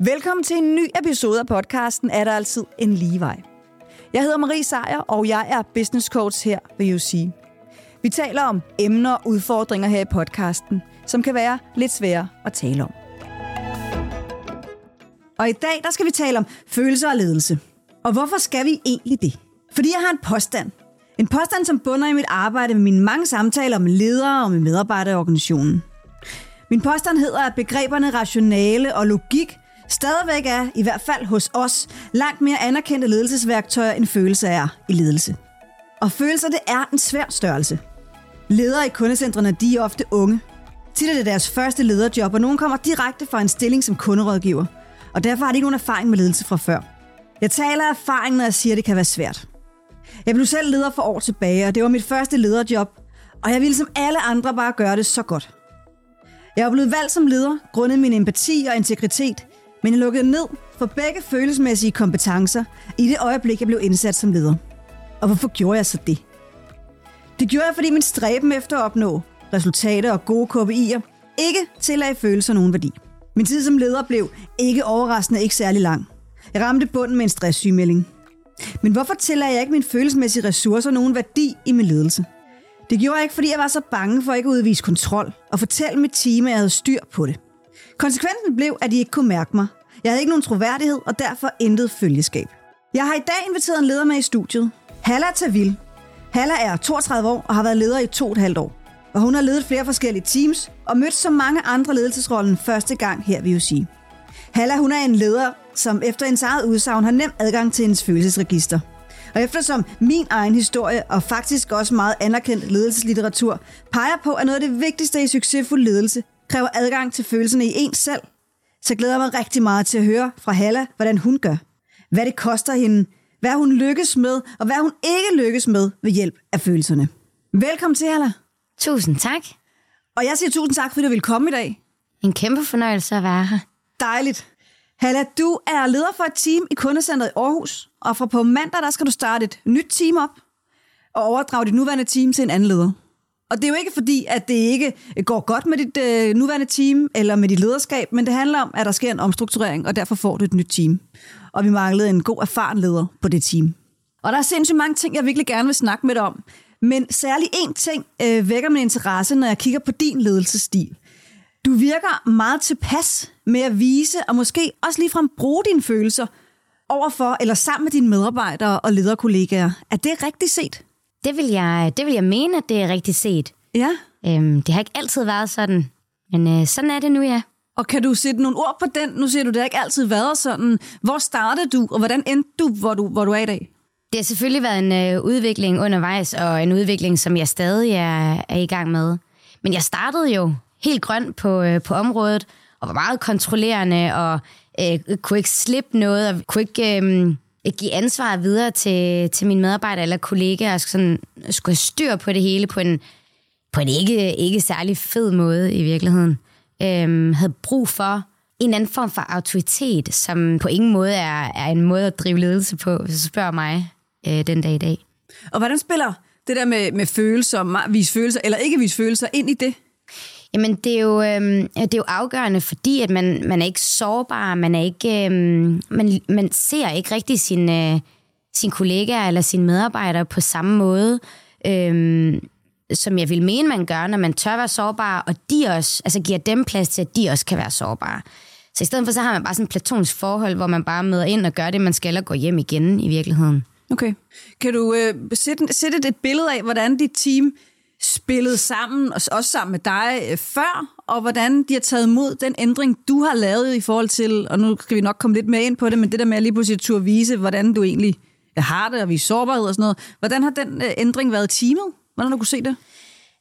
Velkommen til en ny episode af podcasten Er der altid en ligevej? Jeg hedder Marie Sejer, og jeg er business coach her ved UC. Vi taler om emner og udfordringer her i podcasten, som kan være lidt svære at tale om. Og i dag der skal vi tale om følelser og ledelse. Og hvorfor skal vi egentlig det? Fordi jeg har en påstand. En påstand, som bunder i mit arbejde med mine mange samtaler med ledere og med medarbejdere i organisationen. Min påstand hedder, at begreberne rationale og logik stadigvæk er, i hvert fald hos os, langt mere anerkendte ledelsesværktøjer end følelser er i ledelse. Og følelser, det er en svær størrelse. Ledere i kundecentrene, de er ofte unge. Tit er det deres første lederjob, og nogen kommer direkte fra en stilling som kunderådgiver. Og derfor har de ikke nogen erfaring med ledelse fra før. Jeg taler af erfaring, når jeg siger, at det kan være svært. Jeg blev selv leder for år tilbage, og det var mit første lederjob, og jeg ville som alle andre bare gøre det så godt. Jeg er blevet valgt som leder, grundet min empati og integritet, men jeg lukkede ned for begge følelsesmæssige kompetencer i det øjeblik, jeg blev indsat som leder. Og hvorfor gjorde jeg så det? Det gjorde jeg, fordi min stræben efter at opnå resultater og gode KPI'er ikke tillagde følelser nogen værdi. Min tid som leder blev ikke overraskende ikke særlig lang. Jeg ramte bunden med en stresssygemelding. Men hvorfor tillagde jeg ikke mine følelsesmæssige ressourcer nogen værdi i min ledelse? Det gjorde jeg ikke, fordi jeg var så bange for ikke at udvise kontrol og fortælle mit team, at jeg havde styr på det. Konsekvensen blev, at de ikke kunne mærke mig. Jeg havde ikke nogen troværdighed og derfor intet følgeskab. Jeg har i dag inviteret en leder med i studiet. Halla Tavil. Halla er 32 år og har været leder i to og et halvt år. Og hun har ledet flere forskellige teams og mødt så mange andre ledelsesrollen første gang her vil jeg sige. Halla hun er en leder, som efter en eget udsagn har nem adgang til hendes følelsesregister. Og eftersom min egen historie og faktisk også meget anerkendt ledelseslitteratur peger på, at noget af det vigtigste i succesfuld ledelse kræver adgang til følelserne i ens selv, så glæder jeg mig rigtig meget til at høre fra Halla, hvordan hun gør. Hvad det koster hende, hvad hun lykkes med, og hvad hun ikke lykkes med ved hjælp af følelserne. Velkommen til, Halla. Tusind tak. Og jeg siger tusind tak, fordi du vil komme i dag. En kæmpe fornøjelse at være her. Dejligt. Halla, du er leder for et team i kundecentret i Aarhus, og fra på mandag der skal du starte et nyt team op og overdrage dit nuværende team til en anden leder. Og det er jo ikke fordi, at det ikke går godt med dit øh, nuværende team eller med dit lederskab, men det handler om, at der sker en omstrukturering, og derfor får du et nyt team. Og vi manglede en god erfaren leder på det team. Og der er sindssygt mange ting, jeg virkelig gerne vil snakke med dig om. Men særlig én ting øh, vækker min interesse, når jeg kigger på din ledelsesstil. Du virker meget tilpas med at vise, og måske også ligefrem bruge dine følelser overfor eller sammen med dine medarbejdere og lederkollegaer. Er det rigtigt set? Det vil jeg, det vil jeg mene, at det er rigtigt set. Ja. Øhm, det har ikke altid været sådan, men øh, sådan er det nu, ja. Og kan du sætte nogle ord på den? Nu siger du, det har ikke altid været sådan. Hvor startede du, og hvordan endte du, hvor du, hvor du er i dag? Det har selvfølgelig været en øh, udvikling undervejs, og en udvikling, som jeg stadig er, er i gang med. Men jeg startede jo helt grøn på, øh, på området, og var meget kontrollerende, og øh, kunne ikke slippe noget, og kunne ikke øh, give ansvaret videre til, til mine medarbejdere eller kollegaer, og sådan, skulle have styr på det hele på en, på en ikke, ikke særlig fed måde i virkeligheden. Øhm, havde brug for en anden form for autoritet, som på ingen måde er, er en måde at drive ledelse på, hvis du spørger mig øh, den dag i dag. Og hvordan spiller det der med, med følelser, vise følelser eller ikke vise følelser ind i det? Jamen, det er jo, øhm, det er jo afgørende, fordi at man, man er ikke sårbar, man, er ikke, øhm, man, man ser ikke rigtig sine, øh, sine kollegaer eller sine medarbejdere på samme måde, øhm, som jeg vil mene, man gør, når man tør være sårbar, og de også, altså giver dem plads til, at de også kan være sårbare. Så i stedet for, så har man bare sådan et platonisk forhold, hvor man bare møder ind og gør det, man skal, og går hjem igen i virkeligheden. Okay. Kan du øh, sætte, sætte et billede af, hvordan dit team spillet sammen, også sammen med dig øh, før, og hvordan de har taget imod den ændring, du har lavet i forhold til, og nu skal vi nok komme lidt mere ind på det, men det der med at lige pludselig turde vise, hvordan du egentlig øh, har det, og vise sårbarhed og sådan noget. Hvordan har den øh, ændring været i teamet? Hvordan har du kunne se det?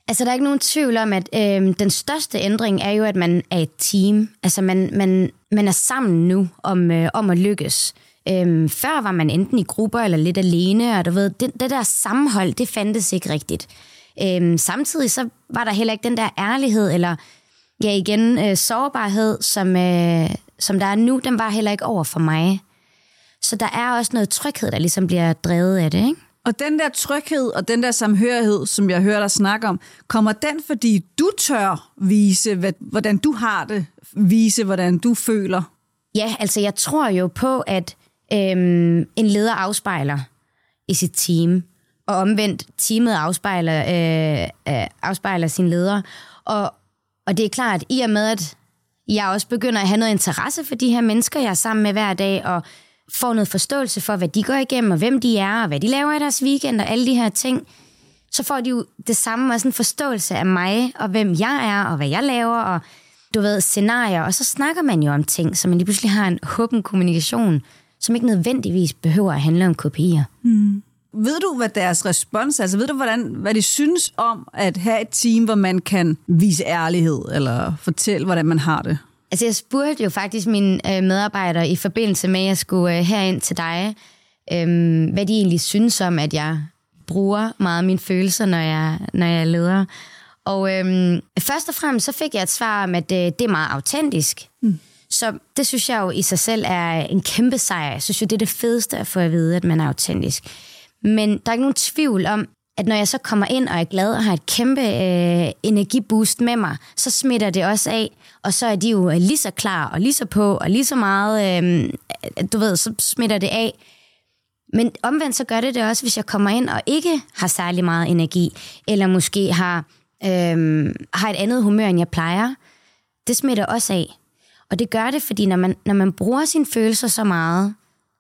Altså, der er ikke nogen tvivl om, at øh, den største ændring er jo, at man er et team. Altså, man, man, man er sammen nu om, øh, om at lykkes. Øhm, før var man enten i grupper eller lidt alene, og du ved, det, det der sammenhold, det fandtes ikke rigtigt. Øhm, samtidig så var der heller ikke den der ærlighed, eller ja igen, øh, sårbarhed, som, øh, som der er nu, den var heller ikke over for mig. Så der er også noget tryghed, der ligesom bliver drevet af det, ikke? Og den der tryghed og den der samhørighed, som jeg hører dig snakke om, kommer den, fordi du tør vise, hvordan du har det, vise, hvordan du føler? Ja, altså jeg tror jo på, at øhm, en leder afspejler i sit team, og omvendt teamet afspejler, øh, øh, afspejler sin leder. Og, og det er klart, i og med, at jeg også begynder at have noget interesse for de her mennesker, jeg er sammen med hver dag, og får noget forståelse for, hvad de går igennem, og hvem de er, og hvad de laver i deres weekend, og alle de her ting, så får de jo det samme, også en forståelse af mig, og hvem jeg er, og hvad jeg laver, og du ved, scenarier, og så snakker man jo om ting, så man lige pludselig har en håben kommunikation, som ikke nødvendigvis behøver at handle om kopier. Mm. Ved du, hvad deres respons er? Altså, ved du, hvordan, hvad de synes om at have et team, hvor man kan vise ærlighed, eller fortælle, hvordan man har det? Altså, jeg spurgte jo faktisk mine øh, medarbejdere i forbindelse med, at jeg skulle øh, herind til dig, øh, hvad de egentlig synes om, at jeg bruger meget mine følelser, når jeg, når jeg leder. Og øhm, først og fremmest så fik jeg et svar om, at det, det er meget autentisk. Mm. Så det synes jeg jo i sig selv er en kæmpe sejr. Jeg synes jo, det er det fedeste at få at vide, at man er autentisk. Men der er ikke nogen tvivl om, at når jeg så kommer ind og er glad og har et kæmpe øh, energiboost med mig, så smitter det også af, og så er de jo lige så klar og lige så på og lige så meget, øh, du ved, så smitter det af. Men omvendt så gør det det også, hvis jeg kommer ind og ikke har særlig meget energi, eller måske har, øh, har et andet humør, end jeg plejer. Det smitter også af. Og det gør det, fordi når man, når man bruger sine følelser så meget,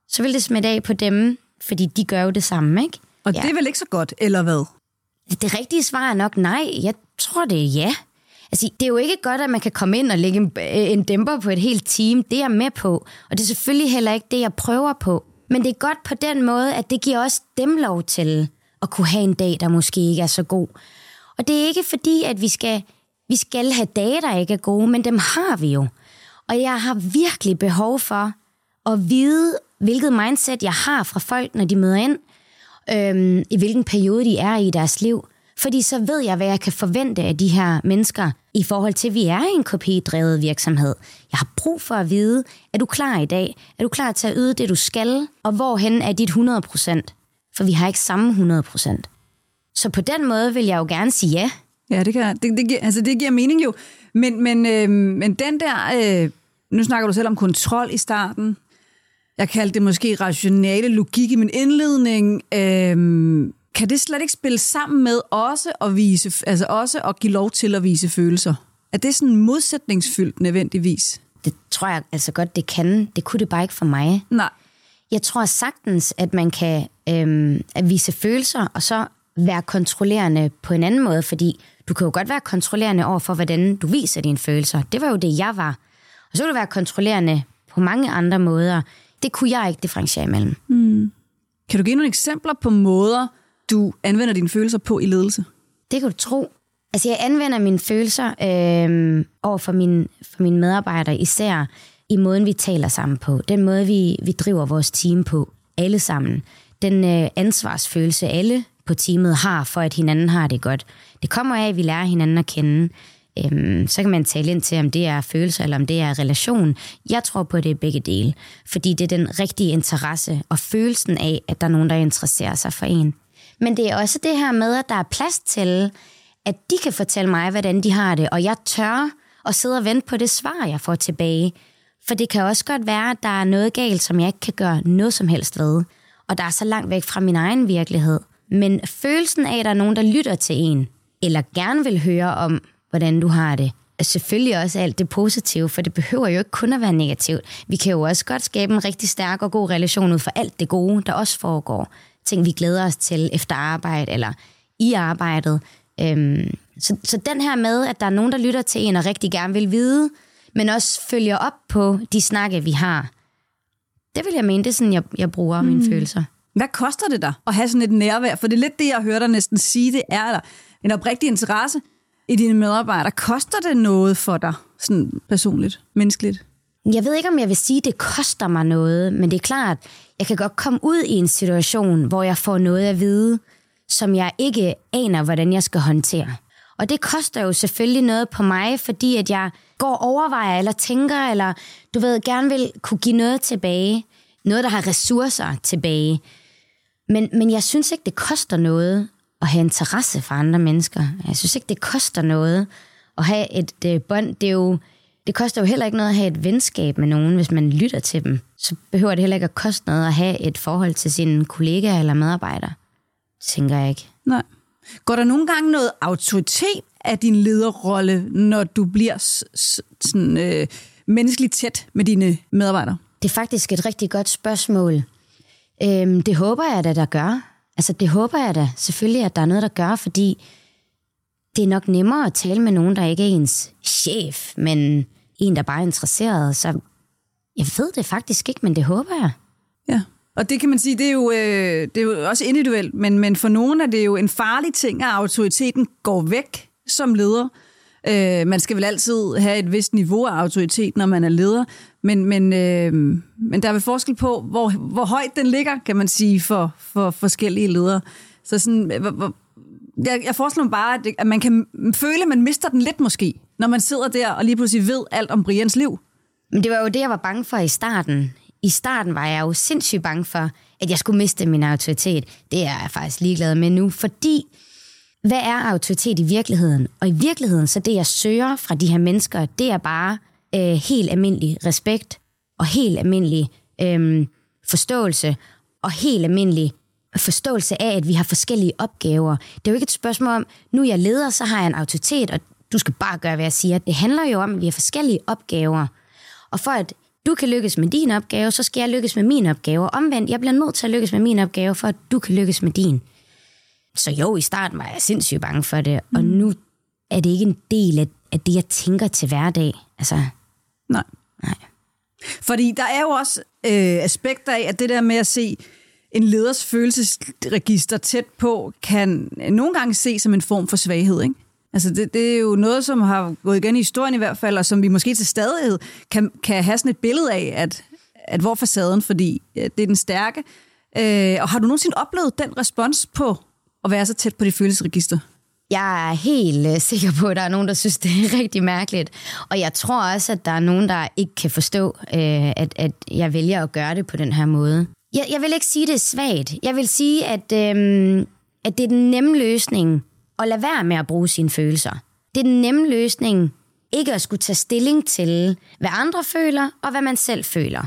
så vil det smitte af på dem, fordi de gør jo det samme, ikke? Og ja. det er vel ikke så godt, eller hvad? Det rigtige svar er nok nej. Jeg tror, det er ja. Altså, det er jo ikke godt, at man kan komme ind og lægge en, en dæmper på et helt team. Det er jeg med på. Og det er selvfølgelig heller ikke det, jeg prøver på. Men det er godt på den måde, at det giver også dem lov til at kunne have en dag, der måske ikke er så god. Og det er ikke fordi, at vi skal, vi skal have dage, der ikke er gode, men dem har vi jo. Og jeg har virkelig behov for at vide, hvilket mindset jeg har fra folk, når de møder ind, øhm, i hvilken periode de er i deres liv. Fordi så ved jeg, hvad jeg kan forvente af de her mennesker i forhold til, at vi er en kopidrevet virksomhed. Jeg har brug for at vide, er du klar i dag? Er du klar til at yde det, du skal? Og hvorhen er dit 100%? For vi har ikke samme 100%. Så på den måde vil jeg jo gerne sige ja. Ja, det, kan, det, det, altså det giver mening jo. Men, men, øh, men den der, øh, nu snakker du selv om kontrol i starten. Jeg kaldte det måske rationale logik i min indledning. Øh, kan det slet ikke spille sammen med også at, vise, altså også at give lov til at vise følelser? Er det sådan modsætningsfyldt nødvendigvis? Det tror jeg altså godt, det kan. Det kunne det bare ikke for mig. Nej. Jeg tror sagtens, at man kan øhm, at vise følelser, og så være kontrollerende på en anden måde, fordi du kan jo godt være kontrollerende over for, hvordan du viser dine følelser. Det var jo det, jeg var. Og så kan du være kontrollerende på mange andre måder. Det kunne jeg ikke differentiere imellem. Mm. Kan du give nogle eksempler på måder, du anvender dine følelser på i ledelse? Det kan du tro. Altså, jeg anvender mine følelser øh, over for mine, for mine medarbejdere, især i måden, vi taler sammen på. Den måde, vi, vi driver vores team på. Alle sammen. Den øh, ansvarsfølelse, alle på teamet har, for at hinanden har det godt. Det kommer af, at vi lærer hinanden at kende. Øhm, så kan man tale ind til, om det er følelser eller om det er relation. Jeg tror på, at det er begge dele, fordi det er den rigtige interesse og følelsen af, at der er nogen, der interesserer sig for en. Men det er også det her med, at der er plads til, at de kan fortælle mig, hvordan de har det, og jeg tør at sidde og vente på det svar, jeg får tilbage. For det kan også godt være, at der er noget galt, som jeg ikke kan gøre noget som helst ved. Og der er så langt væk fra min egen virkelighed. Men følelsen af, at der er nogen, der lytter til en, eller gerne vil høre om, hvordan du har det, er selvfølgelig også alt det positive, for det behøver jo ikke kun at være negativt. Vi kan jo også godt skabe en rigtig stærk og god relation ud for alt det gode, der også foregår ting, vi glæder os til efter arbejde eller i arbejdet. Øhm, så, så den her med, at der er nogen, der lytter til en og rigtig gerne vil vide, men også følger op på de snakke, vi har. Det vil jeg mene, det er sådan, jeg, jeg bruger mm. mine følelser. Hvad koster det dig at have sådan et nærvær? For det er lidt det, jeg hører dig næsten sige, det er der. En oprigtig interesse i dine medarbejdere. Koster det noget for dig, sådan personligt, menneskeligt? Jeg ved ikke, om jeg vil sige, at det koster mig noget, men det er klart, jeg kan godt komme ud i en situation, hvor jeg får noget at vide, som jeg ikke aner, hvordan jeg skal håndtere. Og det koster jo selvfølgelig noget på mig, fordi at jeg går og overvejer, eller tænker, eller du ved, gerne vil kunne give noget tilbage. Noget, der har ressourcer tilbage. Men, men jeg synes ikke, det koster noget at have interesse for andre mennesker. Jeg synes ikke, det koster noget at have et øh, bånd. Det er jo det koster jo heller ikke noget at have et venskab med nogen, hvis man lytter til dem. Så behøver det heller ikke at koste noget at have et forhold til sine kollegaer eller medarbejdere. Tænker jeg ikke. Nej. Går der nogle gange noget autoritet af din lederrolle, når du bliver sådan, øh, menneskeligt tæt med dine medarbejdere? Det er faktisk et rigtig godt spørgsmål. Øhm, det håber jeg da, der gør. Altså, det håber jeg da selvfølgelig, at der er noget, der gør, fordi det er nok nemmere at tale med nogen, der ikke er ens chef, men en, der bare er interesseret. Så jeg ved det faktisk ikke, men det håber jeg. Ja, og det kan man sige, det er jo, øh, det er jo også individuelt, men, men for nogen er det jo en farlig ting, at autoriteten går væk som leder. Øh, man skal vel altid have et vist niveau af autoritet, når man er leder, men, men, øh, men der er vel forskel på, hvor, hvor højt den ligger, kan man sige, for, for forskellige ledere. Så sådan, øh, hvor, jeg, jeg forestiller mig bare, at, det, at man kan føle, at man mister den lidt måske, når man sidder der og lige pludselig ved alt om Brians liv. Men det var jo det, jeg var bange for i starten. I starten var jeg jo sindssygt bange for, at jeg skulle miste min autoritet. Det er jeg faktisk ligeglad med nu, fordi hvad er autoritet i virkeligheden? Og i virkeligheden, så det jeg søger fra de her mennesker, det er bare øh, helt almindelig respekt og helt almindelig øh, forståelse og helt almindelig forståelse af, at vi har forskellige opgaver. Det er jo ikke et spørgsmål om, nu er jeg leder, så har jeg en autoritet, og du skal bare gøre, hvad jeg siger. Det handler jo om, at vi har forskellige opgaver. Og for at du kan lykkes med din opgave, så skal jeg lykkes med min opgave. Omvendt, jeg bliver nødt til at lykkes med min opgave, for at du kan lykkes med din. Så jo, i starten var jeg sindssygt bange for det, mm. og nu er det ikke en del af, af det, jeg tænker til hverdag. Altså, nej. Nej. Fordi der er jo også øh, aspekter af, at det der med at se en leders følelsesregister tæt på, kan nogle gange se som en form for svaghed, ikke? Altså det, det er jo noget, som har gået igen i historien i hvert fald, og som vi måske til stadighed kan, kan have sådan et billede af, at, at hvor facaden, fordi det er den stærke. Øh, og har du nogensinde oplevet den respons på at være så tæt på dit følelsesregister? Jeg er helt øh, sikker på, at der er nogen, der synes, det er rigtig mærkeligt. Og jeg tror også, at der er nogen, der ikke kan forstå, øh, at, at jeg vælger at gøre det på den her måde. Jeg, jeg vil ikke sige, det er svagt. Jeg vil sige, at, øhm, at det er den nemme løsning at lade være med at bruge sine følelser. Det er den nemme løsning ikke at skulle tage stilling til, hvad andre føler og hvad man selv føler.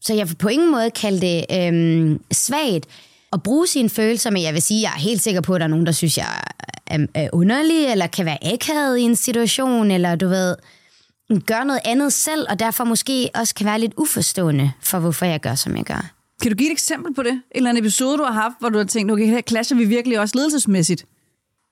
Så jeg vil på ingen måde kalde det øhm, svagt at bruge sine følelser, men jeg vil sige, at jeg er helt sikker på, at der er nogen, der synes, jeg er, er underlig, eller kan være akavet i en situation, eller du ved, gør noget andet selv, og derfor måske også kan være lidt uforstående for, hvorfor jeg gør, som jeg gør. Kan du give et eksempel på det? En eller anden episode, du har haft, hvor du har tænkt, okay, her clasher vi virkelig også ledelsesmæssigt?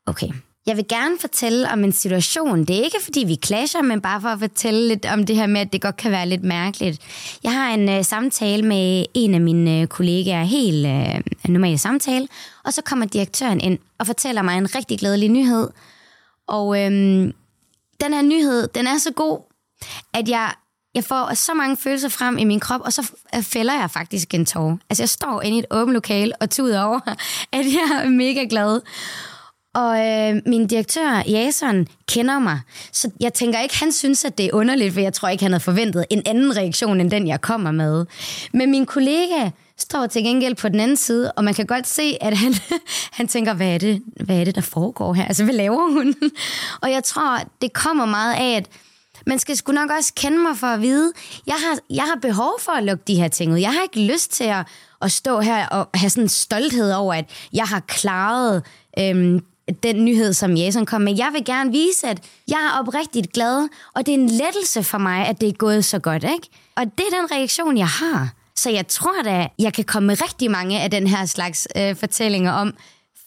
Okay. Jeg vil gerne fortælle om en situation. Det er ikke, fordi vi clasher, men bare for at fortælle lidt om det her med, at det godt kan være lidt mærkeligt. Jeg har en øh, samtale med en af mine øh, kollegaer, helt øh, normal samtale, og så kommer direktøren ind og fortæller mig en rigtig glædelig nyhed. Og uh, den her nyhed, den er så god, at jeg, jeg får så mange følelser frem i min krop, og så øh, fælder jeg faktisk en tår. Altså, jeg står inde i et åbent lokal og tuder over, at jeg er mega glad. Og øh, min direktør, Jason, kender mig. Så jeg tænker ikke, han synes, at det er underligt, for jeg tror ikke, han havde forventet en anden reaktion, end den, jeg kommer med. Men min kollega står til gengæld på den anden side, og man kan godt se, at han, han tænker, hvad er, det, hvad er det, der foregår her? Altså, hvad laver hun? Og jeg tror, det kommer meget af, at man skal sgu nok også kende mig for at vide, jeg har, jeg har behov for at lukke de her ting ud. Jeg har ikke lyst til at, at stå her og have sådan en stolthed over, at jeg har klaret øhm, den nyhed, som Jason kom med. Jeg vil gerne vise, at jeg er oprigtigt glad, og det er en lettelse for mig, at det er gået så godt, ikke? Og det er den reaktion, jeg har. Så jeg tror da, jeg kan komme med rigtig mange af den her slags øh, fortællinger om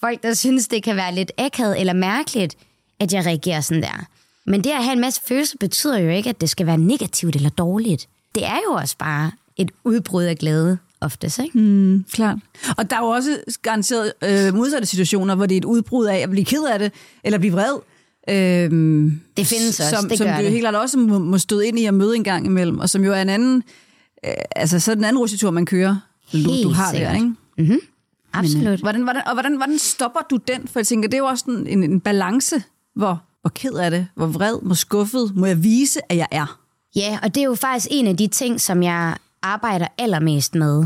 folk, der synes, det kan være lidt akavet eller mærkeligt, at jeg reagerer sådan der. Men det at have en masse følelser betyder jo ikke, at det skal være negativt eller dårligt. Det er jo også bare et udbrud af glæde oftest. Ikke? Mm, klart. Og der er jo også garanteret øh, modsatte situationer, hvor det er et udbrud af at blive ked af det, eller blive vred. Øhm, det findes også, som, det som du helt klart også må, må støde ind i at møde en gang imellem, og som jo er en anden, øh, altså så den anden rutsjetur, man kører, du, du har sikkert. der, ikke? Mm-hmm. Absolut. Men, hvordan, hvordan, og hvordan, hvordan stopper du den? For jeg tænker, det er jo også en, en, en balance, hvor, hvor ked af det, hvor vred, hvor skuffet, må jeg vise, at jeg er. Ja, og det er jo faktisk en af de ting, som jeg arbejder allermest med.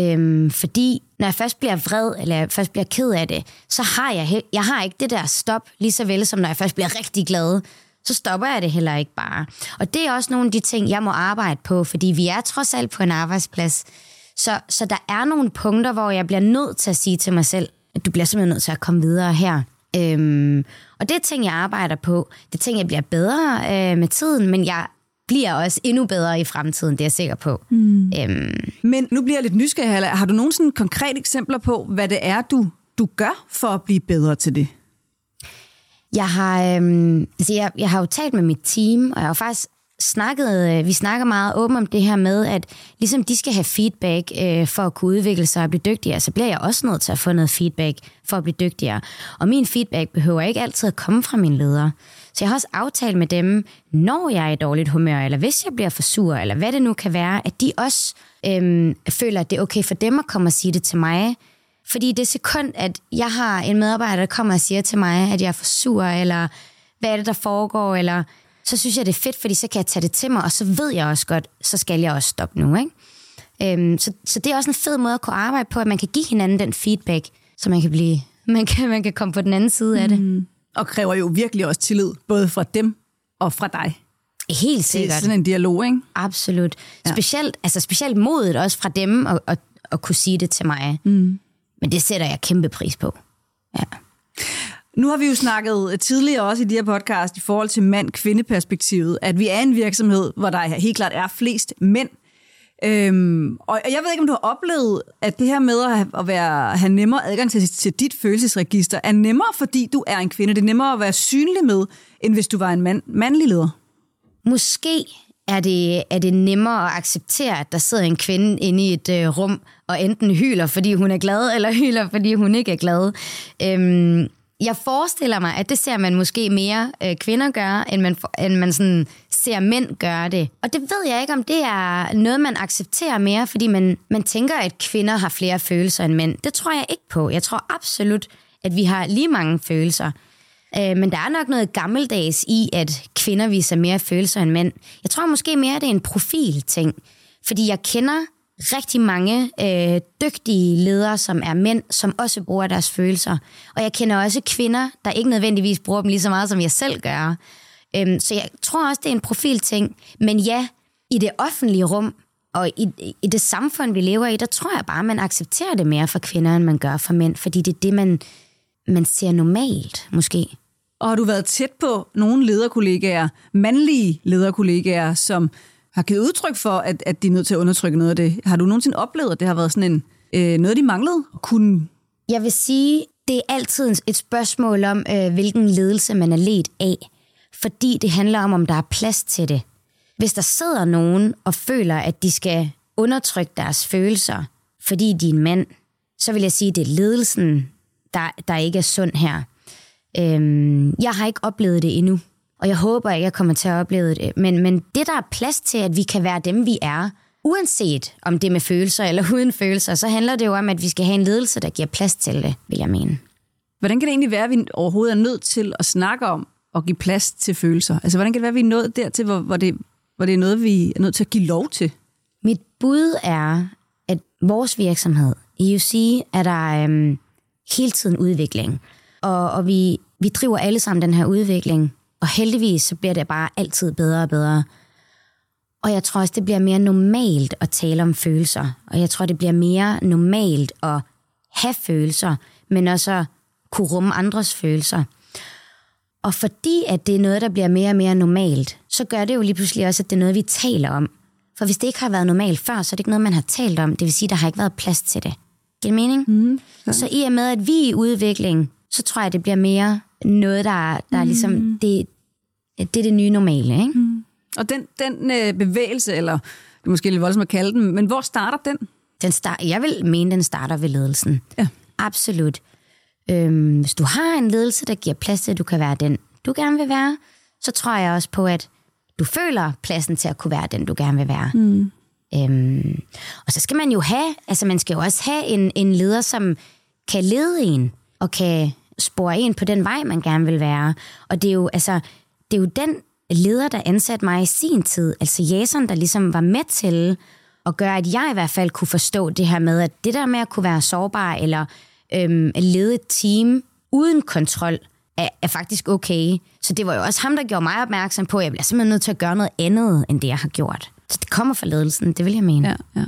Øhm, fordi når jeg først bliver vred, eller jeg først bliver ked af det, så har jeg, jeg har ikke det der stop, lige så vel som når jeg først bliver rigtig glad, så stopper jeg det heller ikke bare. Og det er også nogle af de ting, jeg må arbejde på, fordi vi er trods alt på en arbejdsplads. Så, så der er nogle punkter, hvor jeg bliver nødt til at sige til mig selv, at du bliver simpelthen nødt til at komme videre her. Øhm, og det er ting, jeg arbejder på. Det er ting, jeg bliver bedre øh, med tiden, men jeg bliver også endnu bedre i fremtiden, det er jeg sikker på. Mm. Øhm. Men nu bliver jeg lidt nysgerrig. Har du nogle sådan konkrete eksempler på, hvad det er, du, du gør for at blive bedre til det? Jeg har, øhm, altså jeg, jeg har jo talt med mit team, og jeg har faktisk snakket, øh, vi snakker meget åbent om det her med, at ligesom de skal have feedback øh, for at kunne udvikle sig og blive dygtigere, så bliver jeg også nødt til at få noget feedback for at blive dygtigere. Og min feedback behøver ikke altid at komme fra mine ledere. Så jeg har også aftalt med dem, når jeg er i dårligt humør, eller hvis jeg bliver for sur, eller hvad det nu kan være, at de også øh, føler, at det er okay for dem at komme og sige det til mig. Fordi det sekund, at jeg har en medarbejder, der kommer og siger til mig, at jeg er for sur, eller hvad er det, der foregår, eller så synes jeg, det er fedt, fordi så kan jeg tage det til mig, og så ved jeg også godt, så skal jeg også stoppe nu. Ikke? Øhm, så, så det er også en fed måde at kunne arbejde på, at man kan give hinanden den feedback, så man kan blive, man kan, man kan komme på den anden side af det. Mm. Og kræver jo virkelig også tillid, både fra dem og fra dig. Helt sikkert. Det er sådan en dialog, ikke? Absolut. Ja. Specielt, altså specielt modet også fra dem at, at, at kunne sige det til mig. Mm. Men det sætter jeg kæmpe pris på. Ja. Nu har vi jo snakket tidligere også i de her podcast i forhold til mand-kvinde-perspektivet, at vi er en virksomhed, hvor der helt klart er flest mænd. Øhm, og jeg ved ikke, om du har oplevet, at det her med at have, at være, have nemmere adgang til, til dit følelsesregister er nemmere, fordi du er en kvinde. Det er nemmere at være synlig med, end hvis du var en mand, mandlig leder. Måske er det, er det nemmere at acceptere, at der sidder en kvinde inde i et øh, rum, og enten hyler, fordi hun er glad, eller hyler, fordi hun ikke er glad. Øhm, jeg forestiller mig, at det ser man måske mere øh, kvinder gøre, end man, end man sådan ser mænd gøre det. Og det ved jeg ikke, om det er noget, man accepterer mere, fordi man, man tænker, at kvinder har flere følelser end mænd. Det tror jeg ikke på. Jeg tror absolut, at vi har lige mange følelser. Øh, men der er nok noget gammeldags i, at kvinder viser mere følelser end mænd. Jeg tror måske mere, at det er en profilting. Fordi jeg kender rigtig mange øh, dygtige ledere, som er mænd, som også bruger deres følelser. Og jeg kender også kvinder, der ikke nødvendigvis bruger dem lige så meget, som jeg selv gør. Øhm, så jeg tror også, det er en profilting. Men ja, i det offentlige rum, og i, i det samfund, vi lever i, der tror jeg bare, man accepterer det mere for kvinder, end man gør for mænd. Fordi det er det, man, man ser normalt, måske. Og har du været tæt på nogle lederkollegaer, mandlige lederkollegaer, som har givet udtryk for, at, at de er nødt til at undertrykke noget af det. Har du nogensinde oplevet, at det har været sådan en, øh, noget, de manglede at kunne? Jeg vil sige, det er altid et spørgsmål om, øh, hvilken ledelse man er ledt af. Fordi det handler om, om der er plads til det. Hvis der sidder nogen og føler, at de skal undertrykke deres følelser, fordi de er en mand, så vil jeg sige, at det er ledelsen, der, der ikke er sund her. Øhm, jeg har ikke oplevet det endnu. Og jeg håber ikke, jeg kommer til at opleve det. Men, men det, der er plads til, at vi kan være dem, vi er, uanset om det er med følelser eller uden følelser, så handler det jo om, at vi skal have en ledelse, der giver plads til det, vil jeg mene. Hvordan kan det egentlig være, at vi overhovedet er nødt til at snakke om at give plads til følelser? Altså, hvordan kan det være, at vi er nået dertil, hvor, hvor, det, hvor det er noget, vi er nødt til at give lov til? Mit bud er, at vores virksomhed, i UC, er der øhm, hele tiden udvikling. Og, og vi, vi driver alle sammen den her udvikling og heldigvis så bliver det bare altid bedre og bedre. Og jeg tror også, det bliver mere normalt at tale om følelser. Og jeg tror, det bliver mere normalt at have følelser, men også kunne rumme andres følelser. Og fordi at det er noget, der bliver mere og mere normalt, så gør det jo lige pludselig også, at det er noget, vi taler om. For hvis det ikke har været normalt før, så er det ikke noget, man har talt om. Det vil sige, at der har ikke været plads til det. Giver det mening? Mm, ja. Så i og med, at vi er i udvikling, så tror jeg, det bliver mere noget, der, der mm. ligesom, det, det er det nye normale. Ikke? Mm. Og den, den øh, bevægelse, eller det er måske lidt voldsomt at kalde den, men hvor starter den? den start, jeg vil mene, den starter ved ledelsen. Ja. Absolut. Øhm, hvis du har en ledelse, der giver plads til, at du kan være den, du gerne vil være, så tror jeg også på, at du føler pladsen til at kunne være den, du gerne vil være. Mm. Øhm, og så skal man jo have, altså man skal jo også have en, en leder, som kan lede en, og kan spore en på den vej, man gerne vil være. Og det er jo, altså, det er jo den leder, der ansatte mig i sin tid, altså Jason, der ligesom var med til at gøre, at jeg i hvert fald kunne forstå det her med, at det der med at kunne være sårbar eller øhm, lede et team uden kontrol, er, er faktisk okay. Så det var jo også ham, der gjorde mig opmærksom på, at jeg bliver simpelthen nødt til at gøre noget andet, end det jeg har gjort. Så det kommer fra ledelsen, det vil jeg mene. Ja, ja.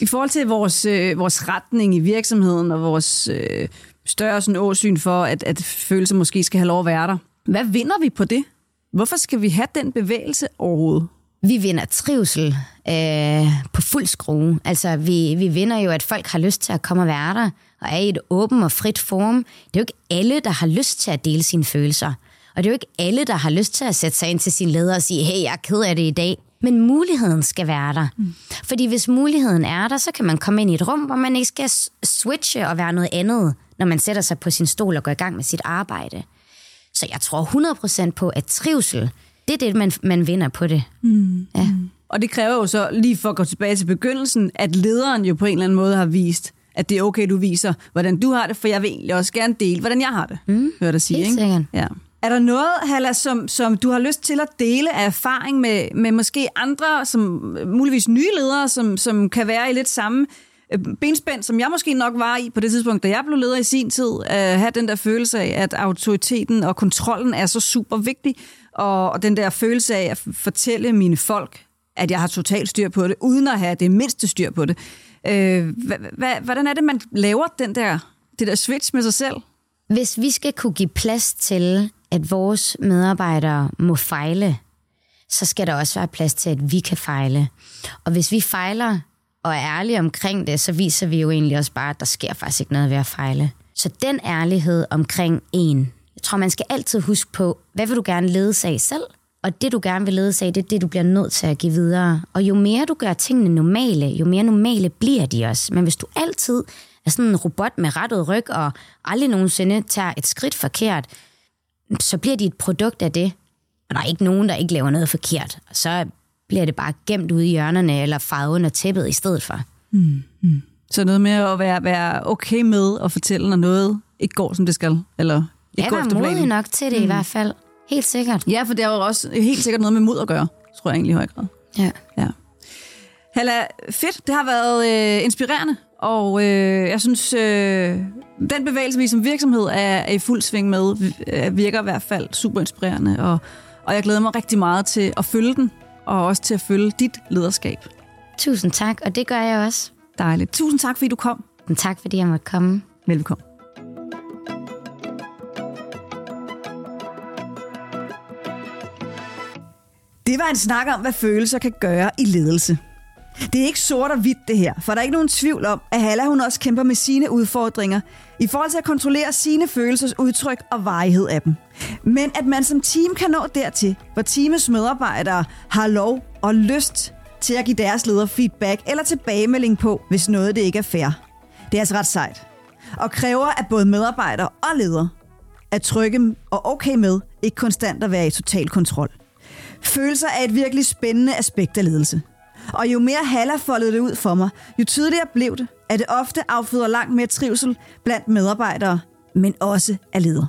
I forhold til vores, øh, vores retning i virksomheden og vores øh, større sådan, åsyn for, at, at følelser måske skal have lov at være der. Hvad vinder vi på det? Hvorfor skal vi have den bevægelse overhovedet? Vi vinder trivsel øh, på fuld skrue. Altså, vi, vi vinder jo, at folk har lyst til at komme og være der, og er i et åbent og frit forum. Det er jo ikke alle, der har lyst til at dele sine følelser. Og det er jo ikke alle, der har lyst til at sætte sig ind til sin leder og sige, hey, jeg er ked af det i dag. Men muligheden skal være der. Mm. Fordi hvis muligheden er der, så kan man komme ind i et rum, hvor man ikke skal switche og være noget andet, når man sætter sig på sin stol og går i gang med sit arbejde. Så jeg tror 100% på, at trivsel, det er det, man, man vinder på det. Mm. Ja. Og det kræver jo så, lige for at gå tilbage til begyndelsen, at lederen jo på en eller anden måde har vist, at det er okay, du viser, hvordan du har det, for jeg vil egentlig også gerne dele, hvordan jeg har det. Mm. Hør dig sige, Helt ikke? sikkert. Ja. Er der noget, Halla, som, som du har lyst til at dele af erfaring med, med måske andre, som muligvis nye ledere, som, som kan være i lidt samme Øh, benspænd, som jeg måske nok var i på det tidspunkt, da jeg blev leder i sin tid, at have den der følelse af, at autoriteten og kontrollen er så super vigtig, og, og den der følelse af at fortælle mine folk, at jeg har totalt styr på det, uden at have det mindste styr på det. Øh, hvordan er det, man laver den der, det der switch med sig selv? Hvis vi skal kunne give plads til, at vores medarbejdere må fejle, så skal der også være plads til, at vi kan fejle. Og hvis vi fejler og er ærlige omkring det, så viser vi jo egentlig også bare, at der sker faktisk ikke noget ved at fejle. Så den ærlighed omkring en, jeg tror, man skal altid huske på, hvad vil du gerne lede af selv? Og det, du gerne vil lede af, det er det, du bliver nødt til at give videre. Og jo mere du gør tingene normale, jo mere normale bliver de også. Men hvis du altid er sådan en robot med rettet ryg, og aldrig nogensinde tager et skridt forkert, så bliver de et produkt af det. Og der er ikke nogen, der ikke laver noget forkert. Og så bliver det bare gemt ude i hjørnerne, eller faret under tæppet i stedet for. Mm, mm. Så noget med at være, være okay med at fortælle, når noget ikke går, som det skal? Eller ikke ja, går være modig nok til det mm. i hvert fald. Helt sikkert. Ja, for det er jo også helt sikkert noget med mod at gøre, tror jeg egentlig i høj grad. Ja. ja. Halla, fedt. Det har været øh, inspirerende, og øh, jeg synes, øh, den bevægelse, vi som virksomhed er, er i fuld sving med, øh, virker i hvert fald super inspirerende, og, og jeg glæder mig rigtig meget til at følge den, og også til at følge dit lederskab. Tusind tak, og det gør jeg også. Dejligt. Tusind tak, fordi du kom. Tak, fordi jeg måtte komme. Velkommen. Det var en snak om, hvad følelser kan gøre i ledelse. Det er ikke sort og hvidt det her, for der er ikke nogen tvivl om, at Halla hun også kæmper med sine udfordringer i forhold til at kontrollere sine følelsers udtryk og varighed af dem. Men at man som team kan nå dertil, hvor teamets medarbejdere har lov og lyst til at give deres leder feedback eller tilbagemelding på, hvis noget det ikke er fair. Det er altså ret sejt. Og kræver, at både medarbejdere og ledere er trygge og okay med ikke konstant at være i total kontrol. Følelser er et virkelig spændende aspekt af ledelse. Og jo mere Halla foldede det ud for mig, jo tydeligere blev det, at det ofte afføder langt mere trivsel blandt medarbejdere, men også af ledere.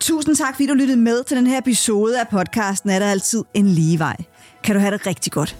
Tusind tak, fordi du lyttede med til den her episode af podcasten Er der altid en lige vej. Kan du have det rigtig godt.